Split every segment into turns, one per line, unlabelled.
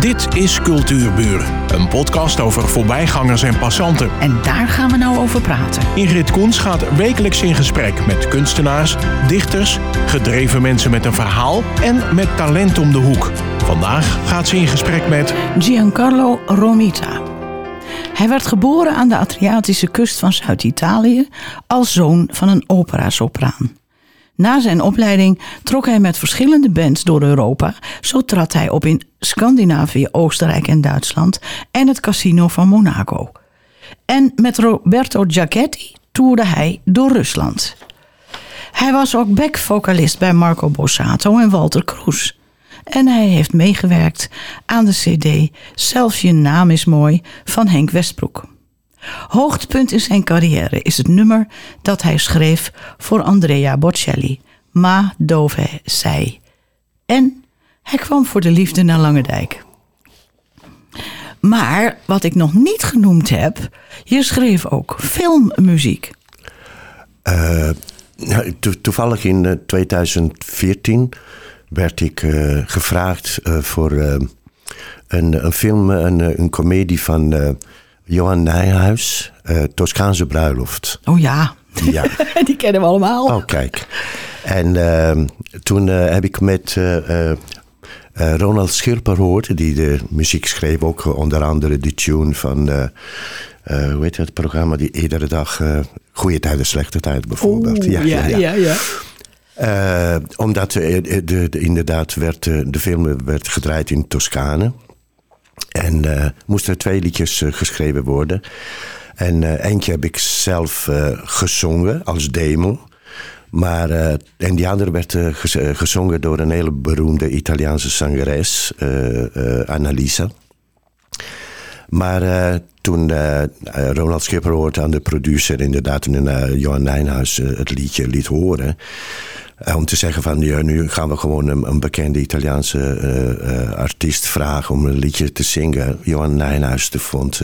Dit is Cultuurburen, een podcast over voorbijgangers en passanten.
En daar gaan we nou over praten.
Ingrid Koens gaat wekelijks in gesprek met kunstenaars, dichters, gedreven mensen met een verhaal en met talent om de hoek. Vandaag gaat ze in gesprek met
Giancarlo Romita. Hij werd geboren aan de Adriatische kust van Zuid-Italië als zoon van een operasopraan. Na zijn opleiding trok hij met verschillende bands door Europa. Zo trad hij op in Scandinavië, Oostenrijk en Duitsland en het Casino van Monaco. En met Roberto Giacchetti toerde hij door Rusland. Hij was ook backvocalist bij Marco Borsato en Walter Kroes. En hij heeft meegewerkt aan de CD Zelfs je naam is mooi van Henk Westbroek. Hoogtepunt in zijn carrière is het nummer dat hij schreef voor Andrea Bocelli, Ma dove sei. En hij kwam voor de liefde naar Langendijk. Maar wat ik nog niet genoemd heb, je schreef ook filmmuziek.
Uh, toevallig in 2014 werd ik uh, gevraagd voor een, een, film, een, een komedie van Johan Nijhuis, Toscaanse bruiloft.
Oh ja, ja. die kennen we allemaal.
Oh kijk. En toen heb ik met Ronald Schirper gehoord, die de muziek schreef, ook onder andere de tune van... Uh, hoe heet het programma die iedere dag uh, goede tijden, slechte tijden bijvoorbeeld.
Oeh, ja, ja, ja. ja, ja.
Uh, omdat de, de, de, inderdaad werd, de film werd gedraaid in Toscane. En moesten er twee liedjes geschreven worden. En eentje heb ik zelf gezongen als demo. Maar, en die andere werd gezongen door een hele beroemde Italiaanse zangeres, Annalisa. Maar uh, toen uh, Ronald Schipper hoorde aan de producer inderdaad toen uh, Johan Nijnhuis het liedje liet horen. Om te zeggen van ja, nu gaan we gewoon een, een bekende Italiaanse artiest vragen om een liedje te zingen. Johan Nijnhuis vond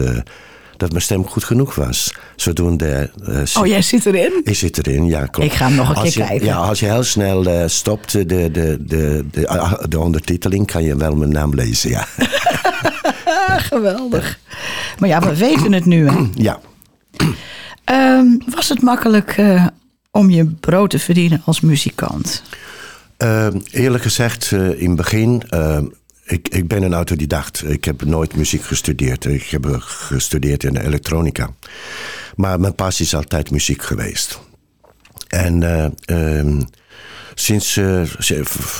dat mijn stem goed genoeg was. Zodoende...
oh, jij zit erin?
Ik zit erin, ja, klopt.
Ik ga hem nog een
als
keer
je,
kijken.
Ja, als je heel snel uh, stopt de, de, de, de, de ondertiteling, kan je wel mijn naam lezen, ja.
Geweldig. Maar ja, we weten het nu, hè?
Ja.
Um, was het makkelijk om je brood te verdienen als muzikant?
Uh, eerlijk gezegd, uh, in het begin... ik, ik ben een autodidact. Ik heb nooit muziek gestudeerd. Ik heb gestudeerd in elektronica. Maar mijn passie is altijd muziek geweest. En uh, sinds, uh,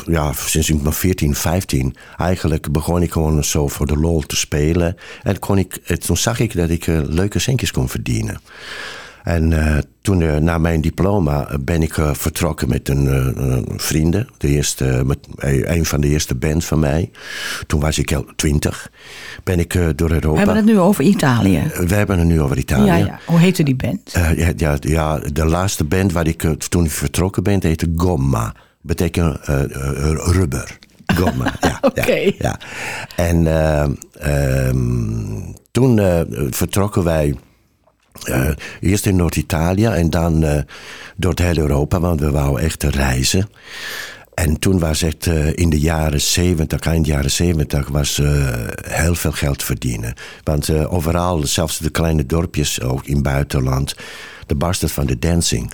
ja, sinds ik maar 14, 15, eigenlijk begon ik gewoon zo voor de lol te spelen. En kon ik, toen zag ik dat ik leuke centjes kon verdienen. En uh, toen, uh, na mijn diploma, ben ik vertrokken met een vrienden. De eerste, met, een van de eerste bands van mij. Toen was ik al twintig. Ben ik door Europa.
We hebben het nu over Italië.
We hebben het nu over Italië.
Ja, ja. Hoe heette die band?
ja, ja, ja, de laatste band waar ik toen ik vertrokken ben, heette Gomma. Betekent rubber. Gomma, ja.
Oké.
Ja, ja, En um, toen vertrokken wij uh, eerst in Noord-Italië en dan uh, door het Europa, want we wouden echt reizen. En toen was het uh, in de jaren 70, eind jaren 70, was heel veel geld verdienen. Want overal, zelfs de kleine dorpjes, ook in het buitenland, de barst het van de dancing.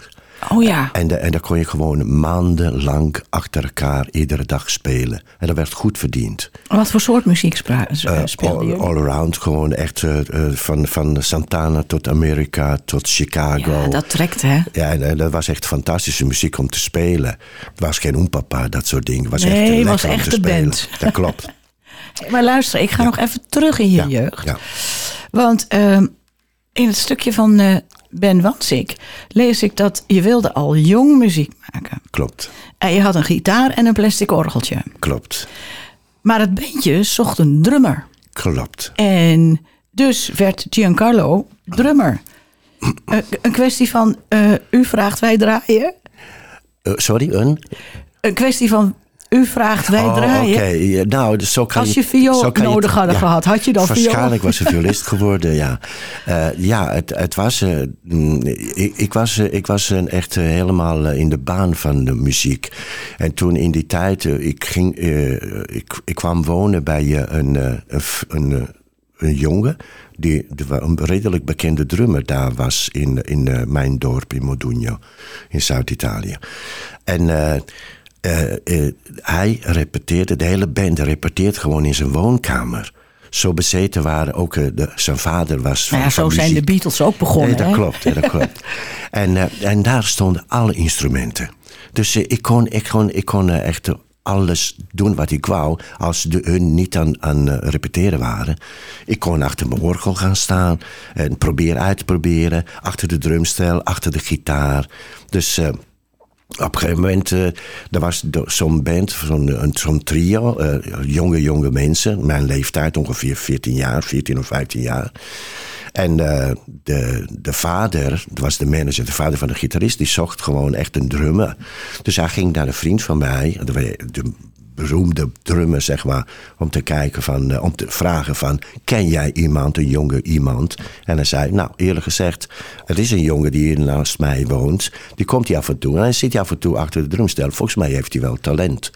Oh ja.
En, de, en daar kon je gewoon maandenlang achter elkaar iedere dag spelen. En dat werd goed verdiend.
Wat voor soort muziek speelde je?
All, all, around, gewoon echt uh, van, van Santana tot Amerika tot Chicago.
Ja, dat trekt hè?
Ja, en, dat was echt fantastische muziek om te spelen. Het was geen oempapa, dat soort dingen. Het was
nee,
echt
het was
om
echt
te spelen.
band.
Dat klopt.
maar luister, ik ga ja. nog even terug in je
ja,
jeugd. Want uh, in het stukje van uh, Ben Wansik lees ik dat je wilde al jong muziek maken.
Klopt.
En je had een gitaar en een plastic orgeltje.
Klopt.
Maar het bandje zocht een drummer.
Klopt.
En dus werd Giancarlo drummer. Uh, een kwestie van, uh, u vraagt wij draaien.
Uh, sorry, een?
Een kwestie van, u vraagt, wij
Oh,
draaien.
Oké, nou, dus zo kan
Als je viool
zo kan
nodig hadden gehad, had je dan?
Waarschijnlijk was ze violist geworden, ja. Eh, ja, het, het was... eh, mm, ik, ik was, eh, ik was echt helemaal in de baan van de muziek. En toen in die tijd, ik, ging, ik, ik kwam wonen bij een, een, een, een jongen... Die, een redelijk bekende drummer daar was in, in mijn dorp in Modugno, in Zuid-Italië. En... eh, eh, hij repeteerde, de hele band repeteert gewoon in zijn woonkamer. Zo bezeten waren ook eh, de, zijn vader was van,
Nou ja,
van
zo zijn de. Beatles ook begonnen.
Nee, dat
hè?
klopt, ja, dat klopt. en, en daar stonden alle instrumenten. Dus ik kon, ik kon, ik kon echt alles doen wat ik wou. Als de, hun niet aan, aan repeteren waren. Ik kon achter mijn orgel gaan staan. En proberen uit te proberen. Achter de drumstel, achter de gitaar. Dus... op een gegeven moment, eh, er was zo'n band, zo'n zo'n trio, eh, jonge, jonge mensen, mijn leeftijd, ongeveer 14 jaar, 14 of 15 jaar. En eh, de, de vader, was de manager, de vader van de gitarist, die zocht gewoon echt een drummer. Dus hij ging naar een vriend van mij, de, de beroemde drummer, zeg maar, om te kijken van, eh, om te vragen van, ken jij iemand, een jonge iemand? En hij zei, nou, eerlijk gezegd, er is een jongen die hier naast mij woont, die komt hier af en toe en hij zit hier af en toe achter de drumstel. Volgens mij heeft hij wel talent.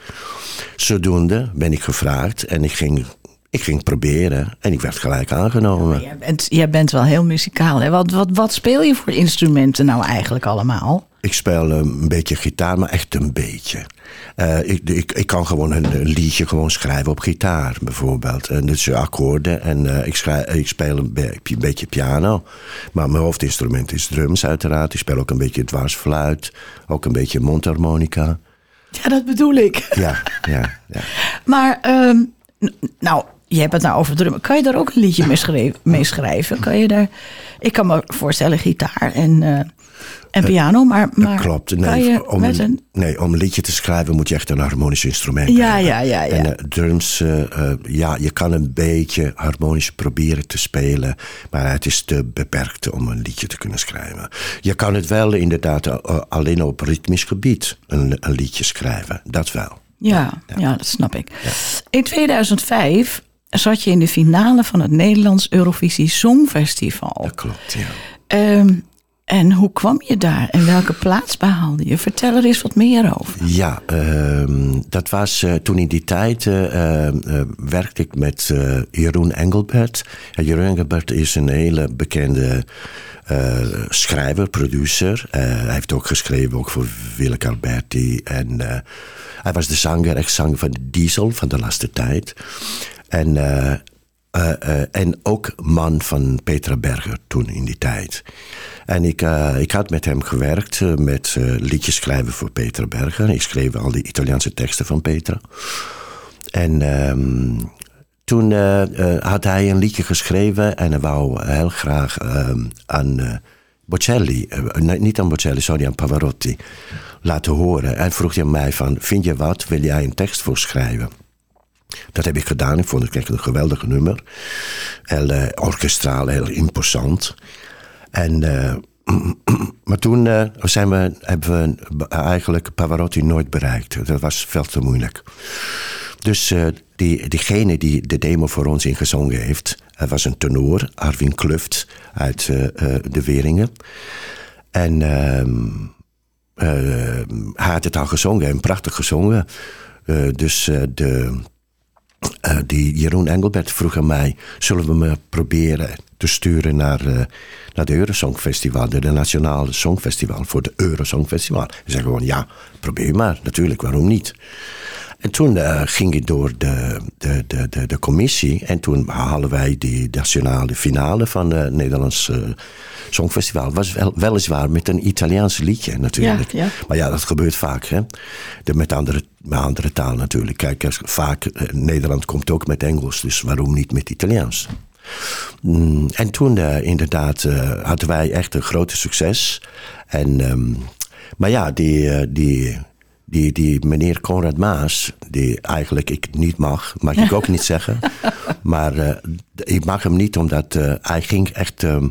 Zodoende ben ik gevraagd en ik ging, ik ging proberen en ik werd gelijk aangenomen.
Jij bent, bent wel heel muzikaal. Hè? Wat, wat, wat speel je voor instrumenten nou eigenlijk allemaal?
Ik speel eh, een beetje gitaar, maar echt een beetje. Eh, ik, ik, ik kan gewoon een, een liedje gewoon schrijven op gitaar, bijvoorbeeld. En dus akkoorden. En eh, ik, schrijf, ik speel een, be- een beetje piano. Maar mijn hoofdinstrument is drums, uiteraard. Ik speel ook een beetje dwarsfluit. Ook een beetje mondharmonica.
Ja, dat bedoel ik.
Ja, ja, ja.
Maar, ehm, nou, je hebt het nou over drummen. Kan je daar ook een liedje mee, schreef- mee schrijven? Kan je daar... Ik kan me voorstellen gitaar en, en piano, maar, maar
Dat klopt. Nee, om,
een...
nee, om een liedje te schrijven moet je echt een harmonisch instrument
Ja,
hebben.
ja, ja, ja.
En eh, drums, eh, eh, ja, je kan een beetje harmonisch proberen te spelen. Maar het is te beperkt om een liedje te kunnen schrijven. Je kan het wel inderdaad eh, alleen op ritmisch gebied een, een liedje schrijven. Dat wel.
Ja, ja. dat snap ik. In 2005 zat je in de finale van het Nederlands Eurovisie Songfestival.
Dat klopt, ja.
Ehm, en hoe kwam je daar en welke plaats behaalde je? Vertel er eens wat meer over.
Ja, ehm, dat was eh, toen in die tijd eh, werkte ik met Jeroen Engelbert. En Jeroen Engelbert is een hele bekende schrijver, producer. Hij heeft ook geschreven ook voor Willeke Alberti. En hij was de zanger, echt zanger van Diesel van de laatste tijd. En, eh, eh, en ook man van Petra Berger toen in die tijd. En ik, eh, ik had met hem gewerkt met liedjes schrijven voor Petra Berger. Ik schreef al die Italiaanse teksten van Petra. En ehm, toen had hij een liedje geschreven en hij wou heel graag ehm, aan Bocelli, niet aan Bocelli, sorry, aan Pavarotti, laten horen. En vroeg hij mij van, vind je wat, wil jij een tekst voor schrijven? Dat heb ik gedaan. Ik vond het een geweldig nummer. Heel eh, orkestraal, heel imposant. En, eh, maar toen eh, zijn we, hebben we eigenlijk Pavarotti nooit bereikt. Dat was veel te moeilijk. Dus die, diegene die de demo voor ons ingezongen heeft, hij was een tenor, Arvin Kluft uit de Weringen. En ehm, eh, hij had het al gezongen en prachtig gezongen. Dus de, eh, die Jeroen Engelbert vroeg aan mij: zullen we me proberen te sturen naar, eh, naar de Eurosongfestival, de, de Nationale Songfestival, voor de Eurosongfestival? Ik zei gewoon: ja, probeer maar, natuurlijk, waarom niet? En toen eh, ging ik door de, de, de, de, de commissie en toen halen wij die nationale finale van het Nederlands eh, Songfestival. was wel, weliswaar met een Italiaans liedje natuurlijk.
Ja, ja.
Maar ja, dat gebeurt vaak. Hè? De, met, andere, met andere taal natuurlijk. Kijk, als- vaak eh, Nederland komt ook met Engels, dus waarom niet met Italiaans? Mm, en toen eh, inderdaad eh, hadden wij echt een grote succes. En, ehm, maar ja, die, eh, die, die, die meneer Conrad Maas, die eigenlijk ik niet mag, mag ik ook niet zeggen. Maar eh, ik mag hem niet omdat eh, hij ging echt ehm,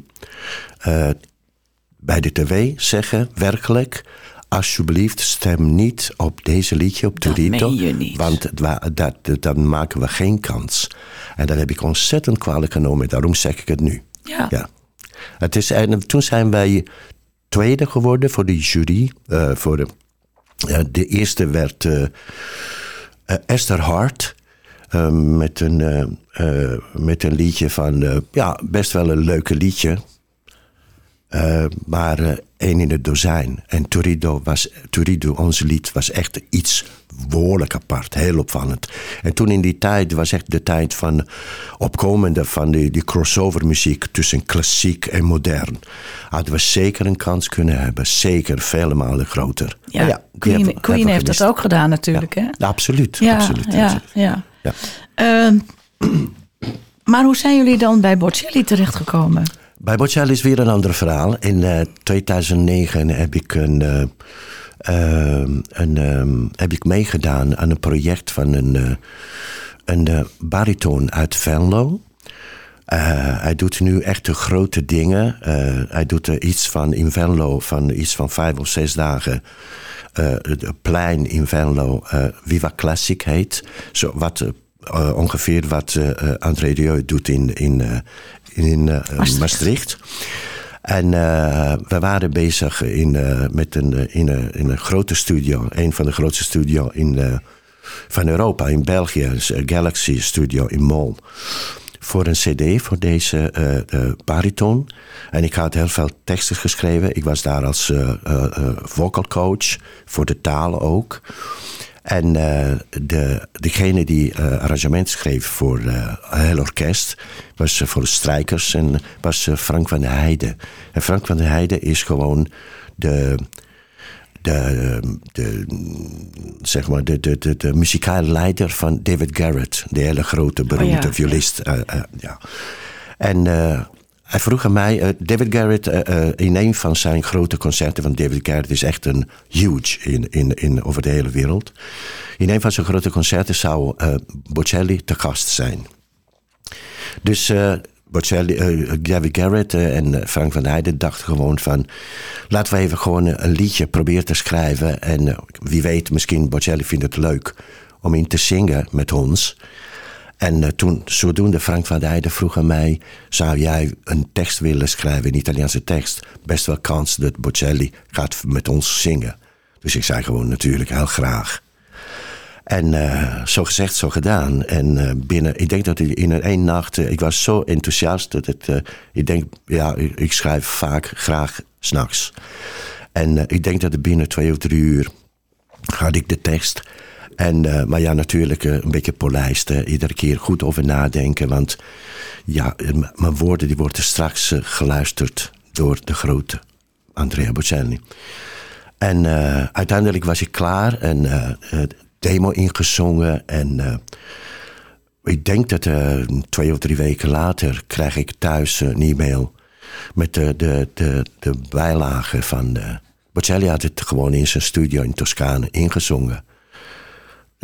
eh, bij de tv zeggen, werkelijk, alsjeblieft stem niet op deze liedje, op Torito.
meen je niet.
Want dat, dan maken we geen kans. En dat heb ik ontzettend kwalijk genomen. Daarom zeg ik het nu.
Ja.
Ja. Het is, en toen zijn wij tweede geworden voor de jury. voor de, de eerste werd eh, eh, Esther Hart. eh, met, een, eh, eh, met een liedje van, eh, ja, best wel een leuke liedje. Eh, maar eh, één in het dozijn. En Turido, was, Turido, ons lied, was echt iets woordelijk apart. Heel opvallend. En toen in die tijd was echt de tijd van opkomende van die, die crossover muziek tussen klassiek en modern. Hadden we zeker een kans kunnen hebben. Zeker vele malen groter.
Ja, Queen,
hebben
Queen
hebben
heeft dat ook gedaan natuurlijk, hè?
Absoluut.
Ja,
absoluut,
ja,
absoluut.
ja. Ehm, maar hoe zijn jullie dan bij Bocelli terechtgekomen?
Bij Bocelli is weer een ander verhaal. In eh, 2009 heb ik, een, eh, een, ehm, heb ik meegedaan aan een project van een, eh, een eh, bariton uit Venlo. Eh, hij doet nu echt de grote dingen. Hij doet er iets van in Venlo, van iets van vijf of zes dagen. het plein in Venlo, Viva Classic heet. Zo, wat, ongeveer wat André Rieu doet in, in, in
Maastricht.
En eh, we waren bezig in, eh, met een, eh, in, een, in een grote studio, een van de grootste studio in, van Europa, in België, Galaxy Studio in Mol. Voor een CD, voor deze bariton. En ik had heel veel teksten geschreven. Ik was daar als vocal coach, voor de talen ook. En eh, de, degene die eh, arrangement schreef voor eh, een heel orkest was eh, voor de strijkers en was eh, Frank van der Heijden. En Frank van der Heijden is gewoon de, de, de, zeg maar de, de, de, de muzikale leider van David Garrett, de hele grote beroemde
Oh ja.
violist. eh, eh, ja. En eh, hij vroeg aan mij, eh, David Garrett, eh, eh, in een van zijn grote concerten, want David Garrett is echt een huge in, in, in, over de hele wereld. In een van zijn grote concerten zou Bocelli te gast zijn. Dus Bocelli, David Garrett en Frank van Heijden dachten gewoon van... laten we even gewoon een liedje proberen te schrijven. En wie weet, misschien Bocelli vindt het leuk om in te zingen met ons. En eh, toen, zodoende Frank van Heijden vroeg aan mij... zou jij een tekst willen schrijven, een Italiaanse tekst? Best wel kans dat Bocelli gaat met ons zingen. Dus ik zei gewoon natuurlijk heel graag. En eh, zo gezegd, zo gedaan. En eh, binnen, ik denk dat in een één nacht, ik was zo enthousiast dat het, ik denk, ja, ik, ik schrijf vaak graag s'nachts. En ik denk dat het binnen twee of drie uur had ik de tekst. En, eh, maar ja, natuurlijk eh, een beetje polijsten. Iedere keer goed over nadenken. Want ja, eh, mijn woorden die worden straks eh, geluisterd door de grote Andrea Bocelli. En eh, uiteindelijk was ik klaar en eh, eh, demo ingezongen. En eh, ik denk dat eh, twee of drie weken later krijg ik thuis een e-mail met de, de, de, de bijlage van. de Bocelli had het gewoon in zijn studio in Toscane ingezongen.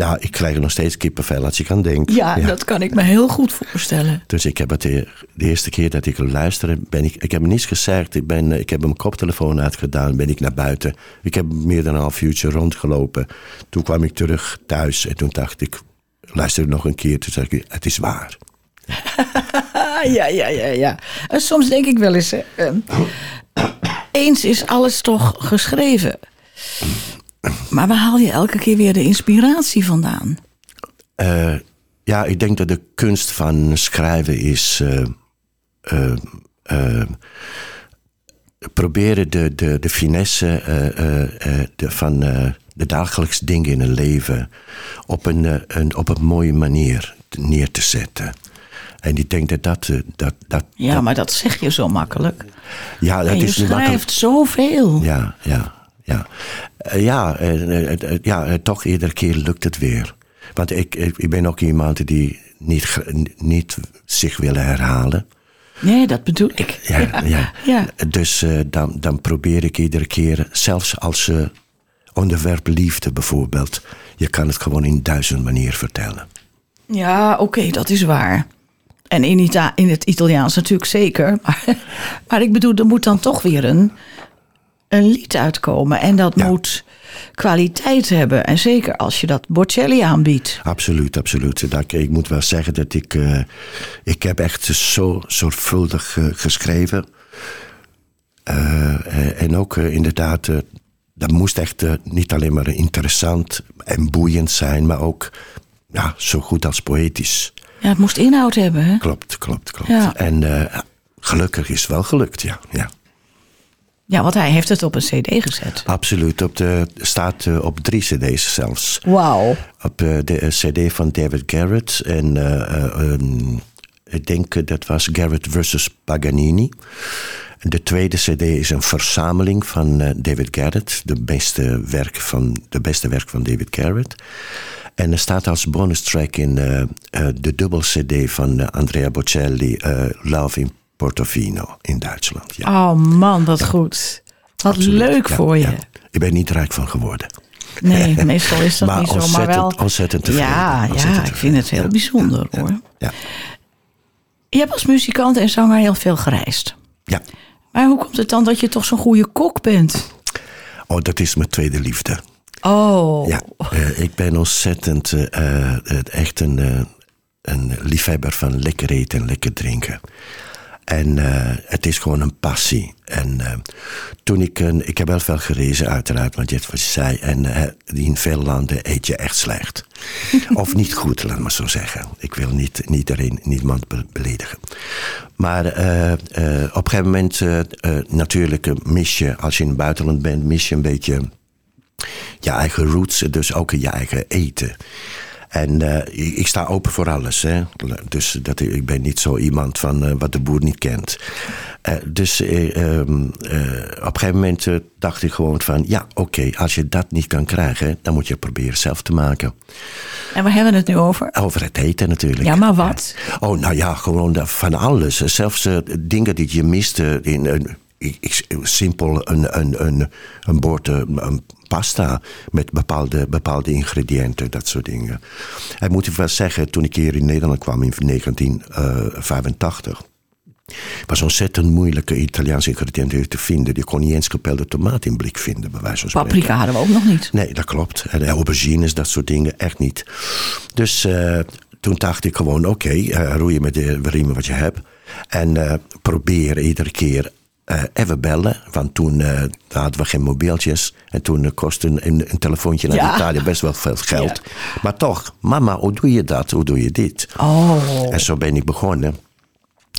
Ja, ik krijg er nog steeds kippenvel als ik aan denk.
Ja, dat kan ik me heel goed voorstellen.
Dus ik heb het de, de eerste keer dat ik luisterde, ben ik, ik heb niets gezegd. Ik, ben, ik heb mijn koptelefoon uitgedaan, ben ik naar buiten. Ik heb meer dan een half uurtje rondgelopen. Toen kwam ik terug thuis en toen dacht ik, luister nog een keer. Toen zei ik, het is waar.
Ja, ja, ja, ja. En soms denk ik wel eens, hè, ehm, eens is alles toch geschreven. Maar waar haal je elke keer weer de inspiratie vandaan?
Eh, ja, ik denk dat de kunst van schrijven is. eh, eh, proberen de, de, de finesse de, van de dagelijks dingen in een leven op een, een, op een mooie manier neer te zetten. En ik denk dat dat. dat, dat
Ja, maar dat zeg je zo makkelijk.
ja, dat
en je
is niet makkelijk.
schrijft zoveel.
Ja, ja, ja. Eh, ja, eh, eh, ja toch iedere keer lukt het weer. Want ik, ik, ben ook iemand die niet, niet zich wil herhalen.
Nee, dat bedoel ik.
Ja, ja.
ja.
Dus dan, dan probeer ik iedere keer, zelfs als eh, onderwerp liefde bijvoorbeeld, je kan het gewoon in duizend manieren vertellen.
Ja, oké, dat is waar. En in, Ita in het Italiaans natuurlijk zeker. Maar, maar ik bedoel, er moet dan toch weer een, een lied uitkomen. En dat
Ja.
moet kwaliteit hebben. En zeker als je dat Bocelli aanbiedt.
Absoluut, absoluut. Dat, ik moet wel zeggen dat ik... eh, ik heb echt zo zorgvuldig eh, geschreven. Eh, en ook inderdaad... dat moest echt niet alleen maar interessant en boeiend zijn... maar ook ja, zo goed als poëtisch.
Ja, het moest inhoud hebben, hè?
Klopt, klopt, klopt.
Ja.
En gelukkig is wel gelukt, ja. ja.
Ja, want hij heeft het op een cd gezet.
Absoluut. Op de, staat eh, op drie cd's zelfs.
Wauw.
Op eh, de eh, cd van David Garrett. En eh, eh, ik denk dat was Garrett versus Paganini. En De tweede cd is een verzameling van eh, David Garrett. De beste, werk van, de beste werk van David Garrett. En er staat als bonus track in de dubbel cd van Andrea Bocelli... eh, Love in Portofino in Duitsland. Ja,
Oh man, wat goed. Wat
absoluut.
leuk voor je.
Ik ben niet rijk van geworden.
Nee, meestal is dat
Maar
niet zo. Maar wel.
ontzettend tevreden.
Ja,
Ontzettend
ja, ik vind het heel bijzonder hoor.
Ja,
Je hebt als muzikant en zanger heel veel gereisd.
ja.
Maar hoe komt het dan dat je toch zo'n goede kok bent?
Oh, dat is mijn tweede liefde.
Oh,
Ja, eh, ik ben ontzettend eh, eh, echt een, een liefhebber van lekker eten en lekker drinken. En eh, het is gewoon een passie. En eh, toen ik, een, ik heb wel veel gerezen uiteraard, want je hebt wat je zei. En eh, in veel landen eet je echt slecht. of niet goed, laat maar zo zeggen. Ik wil niet, niet iedereen, niemand be- beledigen. Maar op een gegeven moment, natuurlijk mis je, als je in het buitenland bent, mis je een beetje je eigen roots, dus ook je eigen eten. En eh, ik, sta open voor alles. Hè? Dus dat, ik ben niet zo iemand van eh, wat de boer niet kent. Eh, dus eh, ehm, eh, op een gegeven moment dacht ik gewoon van... ja, oké, als je dat niet kan krijgen... dan moet je het proberen zelf te maken.
en waar hebben we het nu over?
Over het eten natuurlijk.
Ja, maar wat?
Oh, nou ja, gewoon van alles. Zelfs dingen die je miste in. Ik, ik- simpel een, een, een, een bord eh, een pasta met bepaalde, bepaalde ingrediënten, dat soort dingen. En moet ik wel zeggen, toen ik hier in Nederland kwam in 1985. was ontzettend moeilijke Italiaanse ingrediënten te vinden. Je kon niet eens gepelde tomaat in blik vinden, bij wijze van spreken.
Paprika hadden we ook nog niet.
Nee, dat klopt. En aubergines, dat soort dingen, echt niet. Dus eh, toen dacht ik gewoon, oké, eh, roeien met de riemen wat je hebt. En eh, probeer iedere keer eh, even bellen. Want toen eh, hadden we geen mobieltjes. En toen eh, kostte een, een, telefoontje naar
Ja.
Italië best wel veel geld. Maar toch, mama, hoe doe je dat? Hoe doe je dit?
Oh,
En zo ben ik begonnen.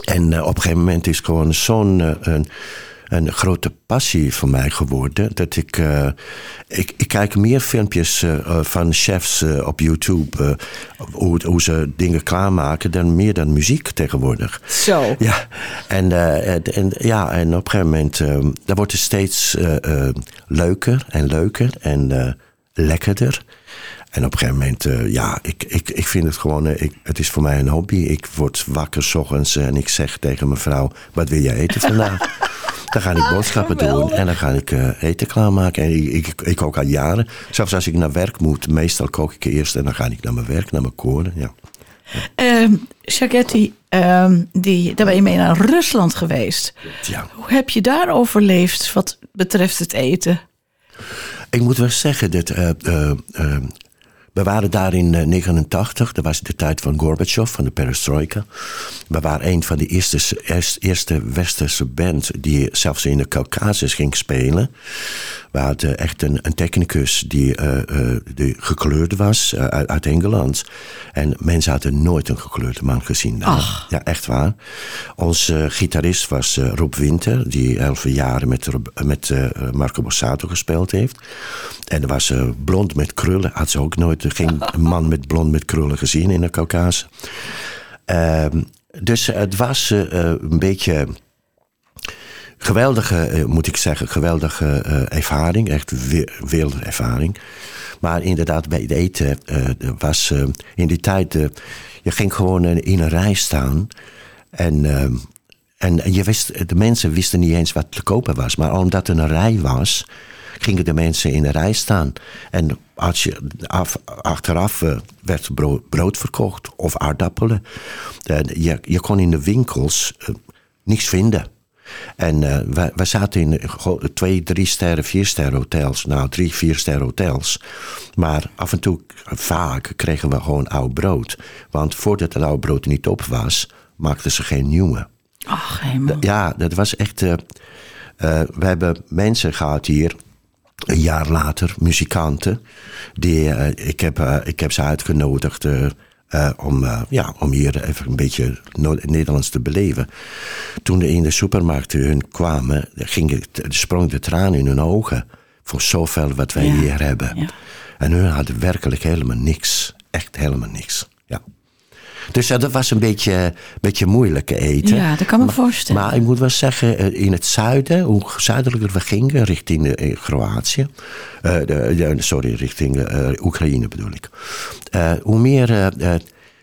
En op een gegeven moment is gewoon zo'n een, grote passie voor mij geworden. Dat ik, eh, ik, ik kijk meer filmpjes eh, eh, van chefs op YouTube. hoe, hoe ze dingen klaarmaken. Dan meer dan muziek tegenwoordig.
zo.
Ja, en, eh, en, ja, en op een gegeven moment eh, dan wordt het steeds leuker en leuker en lekkerder. En op een gegeven moment, ja, ik, ik, ik vind het gewoon, ik, het is voor mij een hobby. Ik word wakker s ochtends en ik zeg tegen mijn vrouw, wat wil jij eten vandaag? Dan ga ik boodschappen doen en dan ga ik eh, eten klaarmaken. En ik, ik, ik kook al jaren. Zelfs als ik naar werk moet, meestal kook ik eerst en dan ga ik naar mijn werk, naar mijn koren. Ja.
Shaghetti, ehm, die, daar ben je mee naar Rusland geweest.
Ja.
Hoe heb je daar overleefd wat betreft het eten?
Ik moet wel zeggen dat. eh, eh, we waren daar in 1989, dat was de tijd van Gorbachev, van de perestroika. We waren een van de eerste, eerst- eerste westerse band die zelfs in de Caucasus ging spelen. We hadden echt een, een technicus die, eh, eh, die gekleurd was eh, uit, uit Engeland. En mensen hadden nooit een gekleurde man gezien. daar. Ja, echt waar. Onze gitarist was eh, Rob Winter, die elf jaren met, met eh, Marco Borsato gespeeld heeft. En was eh, blond met krullen. Had ze ook nooit geen man met blond met krullen gezien in de Caucasus. Ehm, dus het was eh, een beetje geweldige, eh, moet ik zeggen, geweldige eh, ervaring. Echt we- wereldervaring. Maar inderdaad, bij het eten er was in die tijd... je ging gewoon in een rij staan. En, en, en je wist, de mensen wisten niet eens wat te kopen was. Maar omdat er een rij was, gingen de mensen in een rij staan. En als je af, achteraf eh, werd brood, brood verkocht of aardappelen. En je, je kon in de winkels eh, niks vinden. En uh, we, we zaten in twee, drie sterren, vier sterren hotels. Nou, drie, vier sterren hotels. Maar af en toe, vaak, kregen we gewoon oud brood. Want voordat het oud brood niet op was, maakten ze geen nieuwe.
Ach, helemaal.
Ja, dat was echt... Uh, we hebben mensen gehad hier een jaar later, muzikanten. Die, uh, ik, heb, uh, ik heb ze uitgenodigd uh, om, ja, om hier even een beetje Nederlands te beleven. Toen de in de supermarkt hun kwamen, ging, sprong de traan in hun ogen. Voor zoveel wat wij ja. hier hebben. Ja. En hun hadden werkelijk helemaal niks. Echt helemaal niks. Ja. Dus dat was een beetje, beetje moeilijk eten.
Ja, dat kan me maar, voorstellen.
Maar ik moet wel zeggen, eh, in het zuiden, hoe zuidelijker we gingen, richting uh, Kroatië. Uh, de, sorry, richting Oekraïne bedoel ik. hoe meer,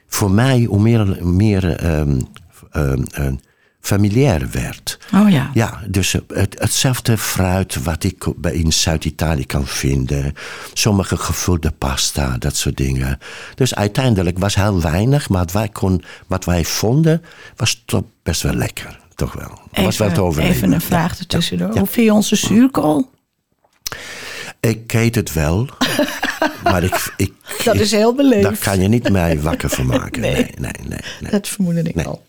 voor mij, hoe meer, meer um, um, familiair werd.
Oh ja.
Ja, dus het, hetzelfde fruit wat ik in Zuid-Italië kan vinden. Sommige gevulde pasta, dat soort dingen. Dus uiteindelijk was heel weinig, maar wat wij, kon, wat wij vonden was toch best wel lekker. Toch wel.
Even,
was wel te overleven.
Even een vraag ja, ertussendoor. Ja. Hoe vind je onze zuurkool?
Ik eet het wel. maar ik, ik,
dat is heel beleefd.
Daar kan je niet mij wakker van maken. Nee, nee, nee. nee, nee.
Dat vermoedde ik nee. al.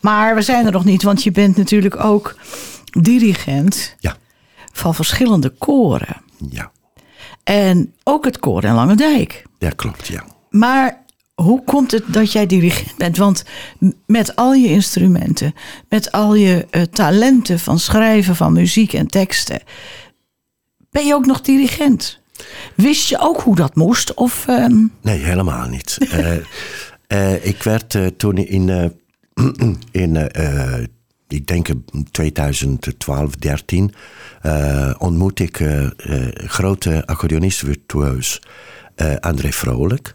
Maar we zijn er nog niet, want je bent natuurlijk ook dirigent
ja.
van verschillende koren.
Ja.
En ook het koor in Langendijk.
Ja, klopt, ja.
Maar hoe komt het dat jij dirigent bent? Want met al je instrumenten, met al je uh, talenten van schrijven van muziek en teksten, ben je ook nog dirigent? Wist je ook hoe dat moest? Of, uh...
Nee, helemaal niet. uh, uh, ik werd toen in, in ik denk 2012, 13, ontmoet ik grote accordeonist virtueus André Vrolijk.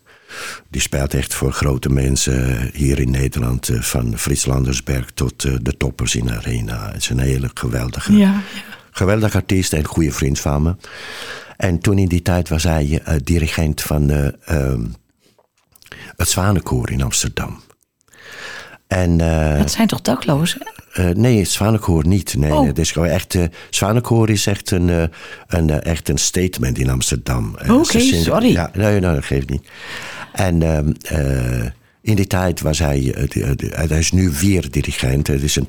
Die speelt echt voor grote mensen hier in Nederland. Van Frits Landersberg tot de toppers in de arena. Het is een hele geweldige,
ja, ja.
geweldige artiest en goede vriend van me. En toen in die tijd was hij uh, dirigent van uh, um, het Zwanenkoor in Amsterdam. En, uh,
dat zijn toch daklozen?
nee, het Zwanenkoor niet. Nee, oh. nee, is gewoon echt, Zwanenkoor is echt een, een, echt een statement in Amsterdam.
Oké, okay, sorry.
Ja, nee, nee, dat geeft niet. En ehm, in die tijd was hij, hij is nu weer dirigent. Het is een,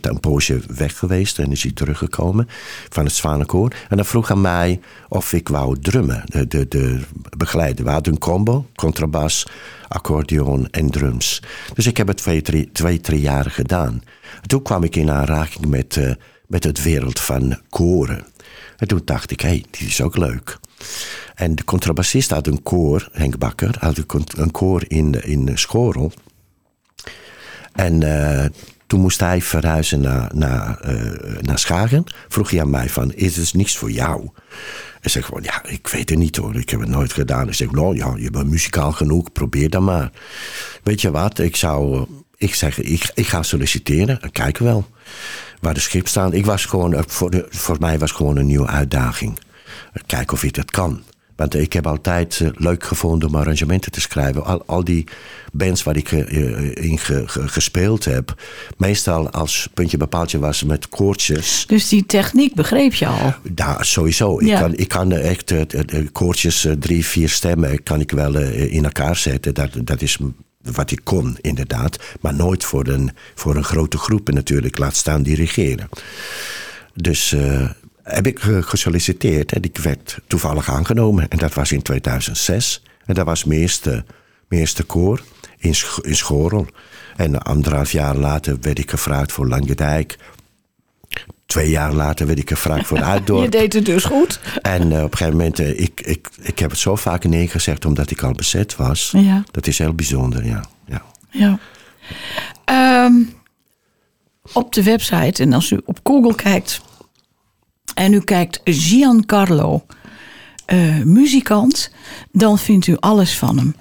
weg geweest en is hij teruggekomen van het Zwanenkoor. En dan vroeg hij mij of ik wou drummen, de, de, de begeleiden. We hadden een combo, contrabas, accordeon en drums. Dus ik heb het twee, drie, twee, drie jaar gedaan. Toen kwam ik in aanraking met, uh, met het wereld van koren. En toen dacht ik, hé, hey, die is ook leuk. En de contrabassist had een koor, Henk Bakker, had een koor in, in Schorel. En uh, toen moest hij verhuizen naar, naar, uh, naar Schagen. Vroeg hij aan mij van, is het niks voor jou? En zeg gewoon, ja, ik weet het niet hoor. Ik heb het nooit gedaan. Ik zeg, nou ja, je bent muzikaal genoeg. Probeer dan maar. Weet je wat, ik zou... Ik zeg, ik, ik ga solliciteren. En kijken wel waar de schip staat. Ik was gewoon, voor, voor mij was gewoon een nieuwe uitdaging. Kijken of ik dat kan. Want ik heb altijd uh, leuk gevonden om arrangementen te schrijven. Al, al die bands waar ik uh, in ge, ge, gespeeld heb. Meestal als puntje bepaaltje was met koortjes.
Dus die techniek begreep je al?
Ja, sowieso. Ja. Ik, kan, ik kan echt koortjes, drie, vier stemmen... kan ik wel in elkaar zetten. Dat, dat is wat ik kon, inderdaad. Maar nooit voor een, voor een grote groep natuurlijk. Laat staan dirigeren. Dus heb ik gesolliciteerd en ik werd toevallig aangenomen. En dat was in 2006. En dat was mijn eerste koor in, in Schorel. En anderhalf jaar later werd ik gevraagd voor Langendijk. Twee jaar later werd ik gevraagd voor Uitdorp.
Je deed het dus goed.
En uh, op een gegeven moment, uh, ik, ik, ik heb het zo vaak nee gezegd omdat ik al bezet was.
Ja.
Dat is heel bijzonder, ja. ja.
ja. Um, op de website, en als u op Google kijkt, en u kijkt Giancarlo, uh, muzikant, dan vindt u alles van hem.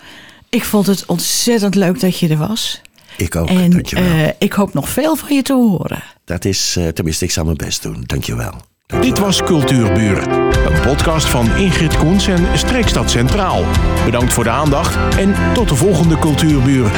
Ik vond het ontzettend leuk dat je er was.
Ik ook,
en,
dankjewel.
Uh, ik hoop nog veel van je te horen.
Dat is, uh, tenminste, ik zal mijn best doen. Dankjewel. dankjewel.
Dit was Cultuurburen, een podcast van Ingrid Koens en Streekstad Centraal. Bedankt voor de aandacht en tot de volgende Cultuurburen.